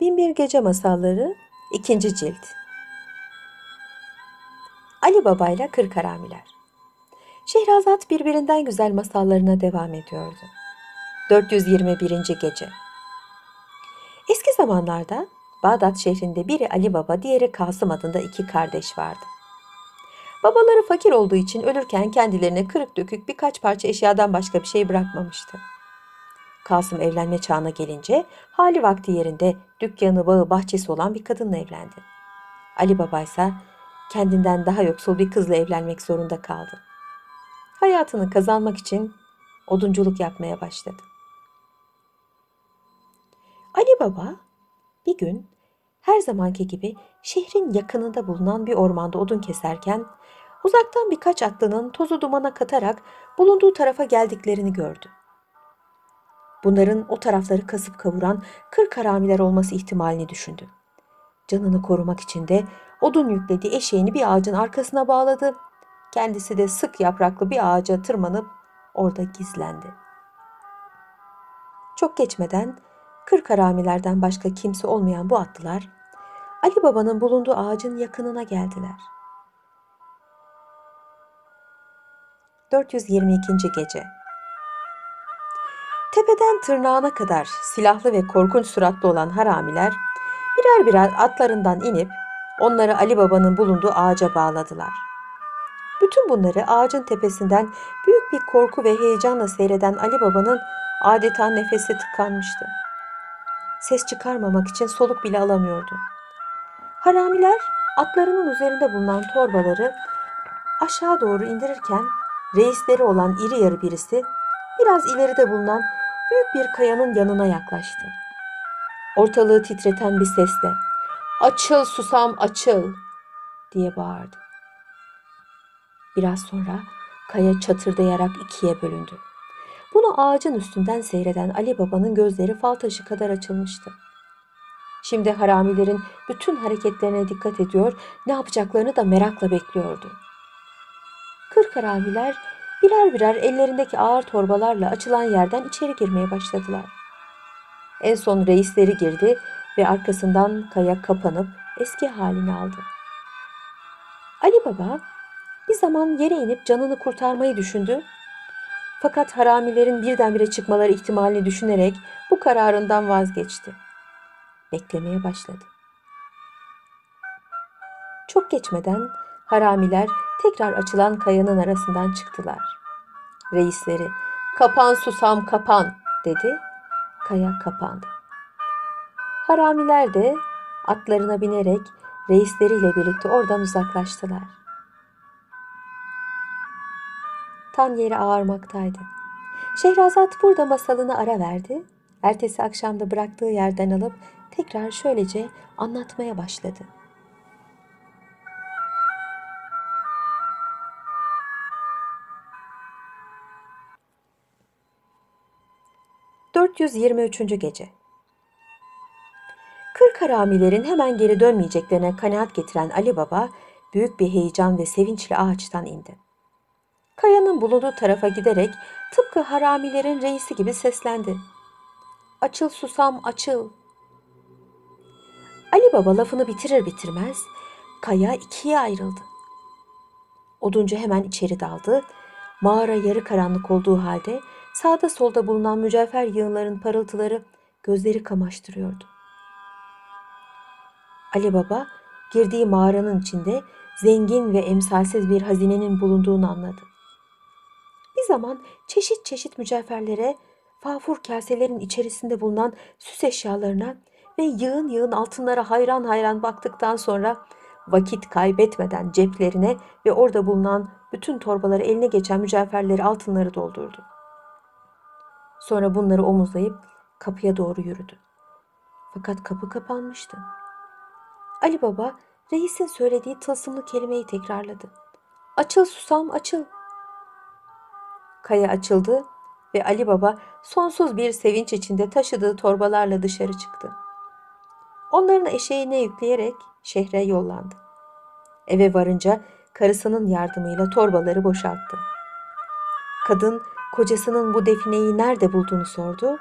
Binbir Gece Masalları 2. Cilt Ali Baba ile Kırk Haramiler Şehrazat birbirinden güzel masallarına devam ediyordu. 421. Gece Eski zamanlarda Bağdat şehrinde biri Ali Baba, diğeri Kasım adında iki kardeş vardı. Babaları fakir olduğu için ölürken kendilerine kırık dökük birkaç parça eşyadan başka bir şey bırakmamıştı. Kasım evlenme çağına gelince hali vakti yerinde dükkanı, bağı, bahçesi olan bir kadınla evlendi. Ali Baba ise kendinden daha yoksul bir kızla evlenmek zorunda kaldı. Hayatını kazanmak için odunculuk yapmaya başladı. Ali Baba bir gün her zamanki gibi şehrin yakınında bulunan bir ormanda odun keserken uzaktan birkaç atlının tozu dumana katarak bulunduğu tarafa geldiklerini gördü. Bunların o tarafları kasıp kavuran kırk haramiler olması ihtimalini düşündü. Canını korumak için de odun yüklediği eşeğini bir ağacın arkasına bağladı. Kendisi de sık yapraklı bir ağaca tırmanıp orada gizlendi. Çok geçmeden kırk haramilerden başka kimse olmayan bu atlılar Ali Baba'nın bulunduğu ağacın yakınına geldiler. 422. Gece Tepeden tırnağına kadar silahlı ve korkunç suratlı olan haramiler birer birer atlarından inip onları Ali Baba'nın bulunduğu ağaca bağladılar. Bütün bunları ağacın tepesinden büyük bir korku ve heyecanla seyreden Ali Baba'nın adeta nefesi tıkanmıştı. Ses çıkarmamak için soluk bile alamıyordu. Haramiler atlarının üzerinde bulunan torbaları aşağı doğru indirirken reisleri olan iri yarı birisi biraz ileride bulunan büyük bir kayanın yanına yaklaştı. Ortalığı titreten bir sesle "Açıl susam açıl!" diye bağırdı. Biraz sonra kaya çatırdayarak ikiye bölündü. Bunu ağacın üstünden seyreden Ali Baba'nın gözleri fal taşı kadar açılmıştı. Şimdi haramilerin bütün hareketlerine dikkat ediyor, ne yapacaklarını da merakla bekliyordu. Kırk haramiler birer birer ellerindeki ağır torbalarla açılan yerden içeri girmeye başladılar. En son reisleri girdi ve arkasından kaya kapanıp eski halini aldı. Ali Baba bir zaman yere inip canını kurtarmayı düşündü. Fakat haramilerin birdenbire çıkmaları ihtimalini düşünerek bu kararından vazgeçti. Beklemeye başladı. Çok geçmeden haramiler tekrar açılan kayanın arasından çıktılar. Reisleri kapan susam kapan dedi. Kaya kapandı. Haramiler de atlarına binerek reisleriyle birlikte oradan uzaklaştılar. Tan yeri ağarmaktaydı. Şehrazat burada masalını ara verdi. Ertesi akşamda bıraktığı yerden alıp tekrar şöylece anlatmaya başladı. ...423. Gece Kırk haramilerin hemen geri dönmeyeceklerine kanaat getiren Ali Baba... ...büyük bir heyecan ve sevinçle ağaçtan indi. Kayanın bulunduğu tarafa giderek tıpkı haramilerin reisi gibi seslendi. Açıl susam açıl. Ali Baba lafını bitirir bitirmez kaya ikiye ayrıldı. Oduncu hemen içeri daldı. Mağara yarı karanlık olduğu halde sağda solda bulunan mücevher yığınların parıltıları gözleri kamaştırıyordu. Ali Baba girdiği mağaranın içinde zengin ve emsalsiz bir hazinenin bulunduğunu anladı. Bir zaman çeşit çeşit mücevherlere, fafur kaselerin içerisinde bulunan süs eşyalarına ve yığın yığın altınlara hayran hayran baktıktan sonra vakit kaybetmeden ceplerine ve orada bulunan bütün torbaları eline geçen mücevherleri altınları doldurdu. Sonra bunları omuzlayıp kapıya doğru yürüdü. Fakat kapı kapanmıştı. Ali Baba reisin söylediği tılsımlı kelimeyi tekrarladı. Açıl susam açıl. Kaya açıldı ve Ali Baba sonsuz bir sevinç içinde taşıdığı torbalarla dışarı çıktı. Onların eşeğine yükleyerek şehre yollandı. Eve varınca karısının yardımıyla torbaları boşalttı. Kadın kocasının bu defineyi nerede bulduğunu sordu.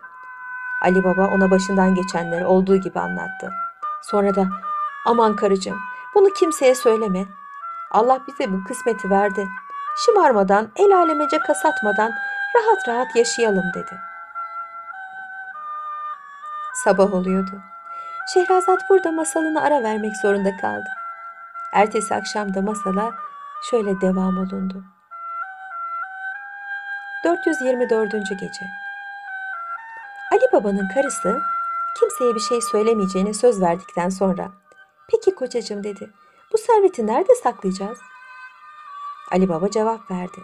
Ali Baba ona başından geçenleri olduğu gibi anlattı. Sonra da aman karıcığım bunu kimseye söyleme. Allah bize bu kısmeti verdi. Şımarmadan, el alemece kasatmadan rahat rahat yaşayalım dedi. Sabah oluyordu. Şehrazat burada masalını ara vermek zorunda kaldı. Ertesi akşam da masala şöyle devam olundu. 424. Gece Ali Baba'nın karısı kimseye bir şey söylemeyeceğine söz verdikten sonra "Peki kocacığım" dedi. "Bu serveti nerede saklayacağız?" Ali Baba cevap verdi.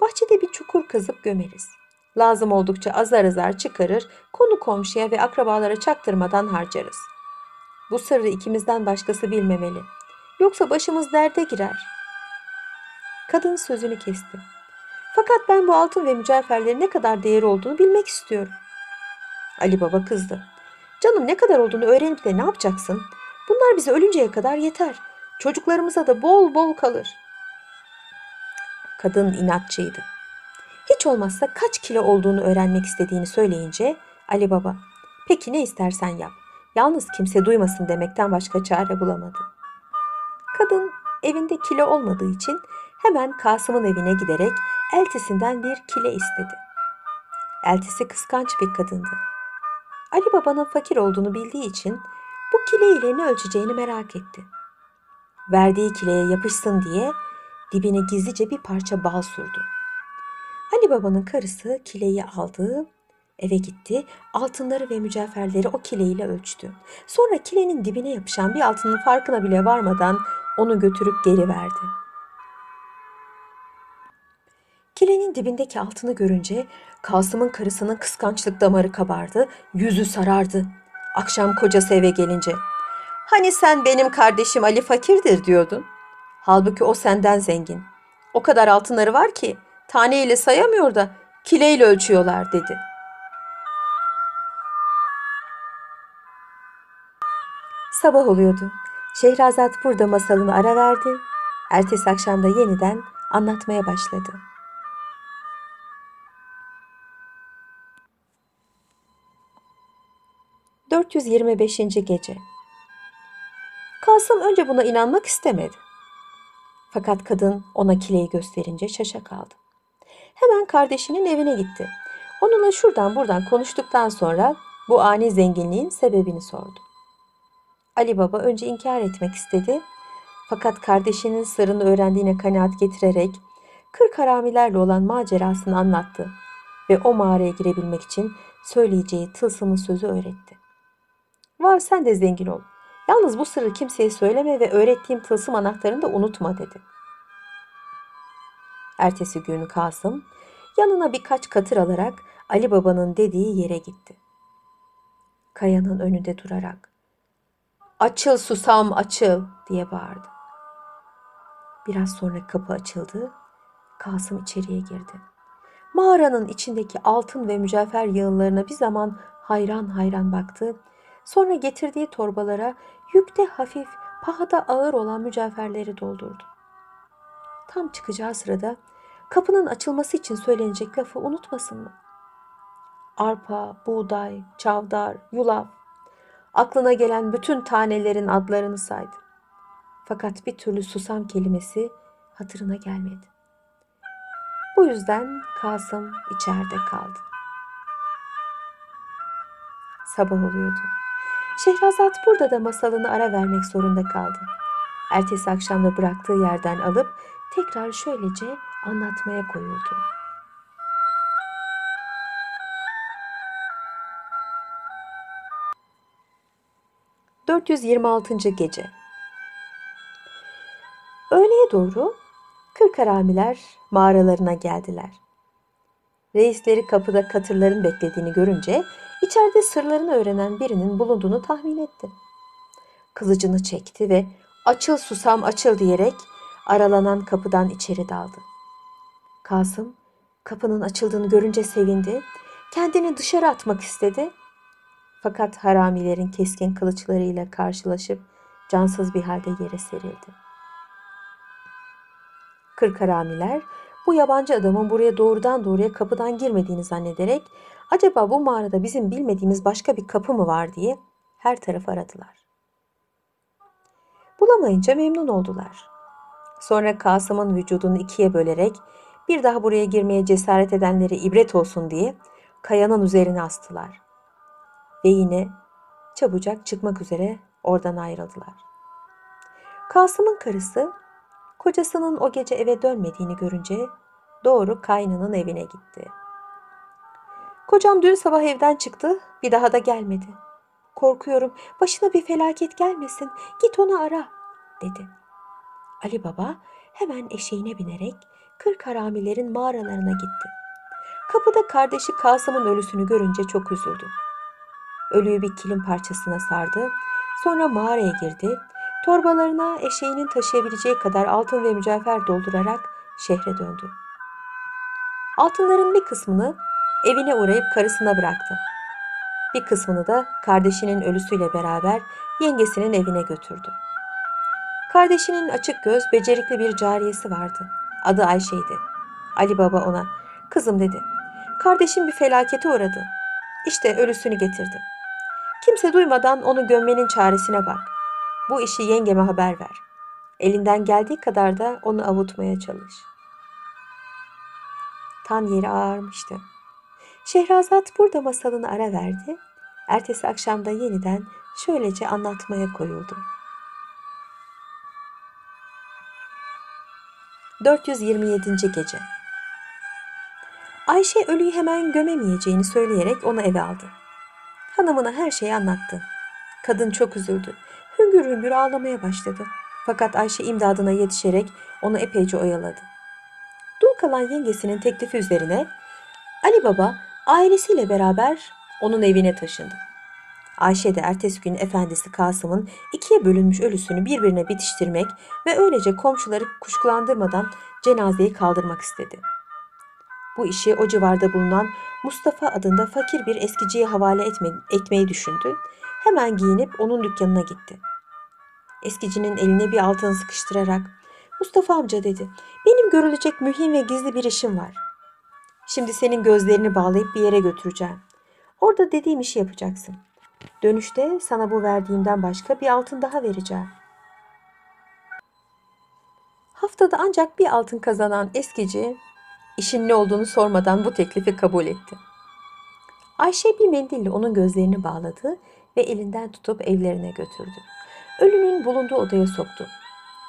"Bahçede bir çukur kazıp gömeriz. Lazım oldukça azar azar çıkarır, konu komşuya ve akrabalara çaktırmadan harcarız. Bu sırrı ikimizden başkası bilmemeli. Yoksa başımız derde girer." Kadın sözünü kesti. Fakat ben bu altın ve mücevherlerin ne kadar değeri olduğunu bilmek istiyorum. Ali Baba kızdı. Canım ne kadar olduğunu öğrenip de ne yapacaksın? Bunlar bize ölünceye kadar yeter. Çocuklarımıza da bol bol kalır. Kadın inatçıydı. Hiç olmazsa kaç kilo olduğunu öğrenmek istediğini söyleyince Ali Baba, peki ne istersen yap. Yalnız kimse duymasın demekten başka çare bulamadı. Kadın evinde kilo olmadığı için hemen Kasım'ın evine giderek eltisinden bir kile istedi. Eltisi kıskanç bir kadındı. Ali Baba'nın fakir olduğunu bildiği için bu kile ile ne ölçeceğini merak etti. Verdiği kileye yapışsın diye dibine gizlice bir parça bal sürdü. Ali Baba'nın karısı kileyi aldı, eve gitti, altınları ve mücevherleri o kileyle ölçtü. Sonra kilenin dibine yapışan bir altının farkına bile varmadan onu götürüp geri verdi. Kilenin dibindeki altını görünce Kasım'ın karısının kıskançlık damarı kabardı, yüzü sarardı. Akşam kocası eve gelince, hani sen benim kardeşim Ali fakirdir diyordun. Halbuki o senden zengin. O kadar altınları var ki taneyle sayamıyor da kileyle ölçüyorlar dedi. Sabah oluyordu. Şehrazat burada masalını ara verdi. Ertesi akşam da yeniden anlatmaya başladı. ...425. Gece Kasım önce buna inanmak istemedi. Fakat kadın ona kileyi gösterince şaşa kaldı. Hemen kardeşinin evine gitti. Onunla şuradan buradan konuştuktan sonra bu ani zenginliğin sebebini sordu. Ali Baba önce inkar etmek istedi. Fakat kardeşinin sırrını öğrendiğine kanaat getirerek kırk haramilerle olan macerasını anlattı ve o mağaraya girebilmek için söyleyeceği tılsımın sözü öğretti. Var sen de zengin ol. Yalnız bu sırrı kimseye söyleme ve öğrettiğim tılsım anahtarını da unutma dedi. Ertesi gün Kasım yanına birkaç katır alarak Ali Baba'nın dediği yere gitti. Kayanın önünde durarak Açıl susam açıl diye bağırdı. Biraz sonra kapı açıldı. Kasım içeriye girdi. Mağaranın içindeki altın ve mücevher yığınlarına bir zaman hayran hayran baktı. Sonra getirdiği torbalara yükte hafif, pahada ağır olan mücevherleri doldurdu. Tam çıkacağı sırada kapının açılması için söylenecek lafı unutmasın mı? Arpa, buğday, çavdar, yulaf, aklına gelen bütün tanelerin adlarını saydı. Fakat bir türlü susam kelimesi hatırına gelmedi. Bu yüzden Kasım içeride kaldı. Sabah oluyordu. Şehrazat burada da masalını ara vermek zorunda kaldı. Ertesi akşamda bıraktığı yerden alıp tekrar şöylece anlatmaya koyuldu. ...426. Gece Öğleye doğru kırk haramiler mağaralarına geldiler. Reisleri kapıda katırların beklediğini görünce içeride sırlarını öğrenen birinin bulunduğunu tahmin etti. Kılıcını çekti ve açıl susam açıl diyerek aralanan kapıdan içeri daldı. Kasım kapının açıldığını görünce sevindi. Kendini dışarı atmak istedi. Fakat haramilerin keskin kılıçlarıyla karşılaşıp cansız bir halde yere serildi. Kırk haramiler bu yabancı adamın buraya doğrudan doğruya kapıdan girmediğini zannederek acaba bu mağarada bizim bilmediğimiz başka bir kapı mı var diye her tarafı aradılar. Bulamayınca memnun oldular. Sonra Kasım'ın vücudunu ikiye bölerek bir daha buraya girmeye cesaret edenlere ibret olsun diye kayanın üzerine astılar. Ve yine çabucak çıkmak üzere oradan ayrıldılar. Kasım'ın karısı kocasının o gece eve dönmediğini görünce doğru kaynının evine gitti. Kocam dün sabah evden çıktı, bir daha da gelmedi. Korkuyorum, başına bir felaket gelmesin, git onu ara, dedi. Ali Baba hemen eşeğine binerek kırk haramilerin mağaralarına gitti. Kapıda kardeşi Kasım'ın ölüsünü görünce çok üzüldü. Ölüyü bir kilim parçasına sardı, sonra mağaraya girdi, torbalarına eşeğinin taşıyabileceği kadar altın ve mücevher doldurarak şehre döndü. Altınların bir kısmını evine uğrayıp karısına bıraktı. Bir kısmını da kardeşinin ölüsüyle beraber yengesinin evine götürdü. Kardeşinin açık göz, becerikli bir cariyesi vardı. Adı Ayşe'ydi. Ali Baba ona, kızım dedi. Kardeşim bir felakete uğradı. İşte ölüsünü getirdi. Kimse duymadan onu gömmenin çaresine bak. Bu işi yengeme haber ver. Elinden geldiği kadar da onu avutmaya çalış. Tan yeri ağarmıştı. Şehrazat burada masalını ara verdi. Ertesi akşamda yeniden şöylece anlatmaya koyuldu. 427. gece. Ayşe ölüyü hemen gömemeyeceğini söyleyerek onu eve aldı. Hanımına her şeyi anlattı. Kadın çok üzüldü. Hüngür hüngür ağlamaya başladı. Fakat Ayşe imdadına yetişerek onu epeyce oyaladı. Dul kalan yengesinin teklifi üzerine Ali Baba ailesiyle beraber onun evine taşındı. Ayşe de ertesi gün efendisi Kasım'ın ikiye bölünmüş ölüsünü birbirine bitiştirmek ve öylece komşuları kuşkulandırmadan cenazeyi kaldırmak istedi. Bu işi o civarda bulunan Mustafa adında fakir bir eskiciye havale etme, etmeyi düşündü. Hemen giyinip onun dükkanına gitti. Eskicinin eline bir altın sıkıştırarak Mustafa amca dedi. Benim görülecek mühim ve gizli bir işim var. Şimdi senin gözlerini bağlayıp bir yere götüreceğim. Orada dediğim işi yapacaksın. Dönüşte sana bu verdiğimden başka bir altın daha vereceğim. Haftada ancak bir altın kazanan eskici işin ne olduğunu sormadan bu teklifi kabul etti. Ayşe bir mendille onun gözlerini bağladı ve elinden tutup evlerine götürdü. Ölünün bulunduğu odaya soktu.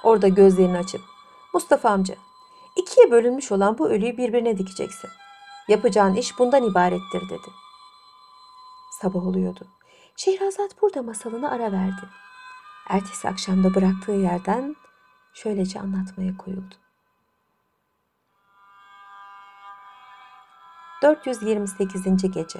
Orada gözlerini açıp Mustafa amca ikiye bölünmüş olan bu ölüyü birbirine dikeceksin. Yapacağın iş bundan ibarettir dedi. Sabah oluyordu. Şehrazat burada masalını ara verdi. Ertesi akşamda bıraktığı yerden şöylece anlatmaya koyuldu. 428. gece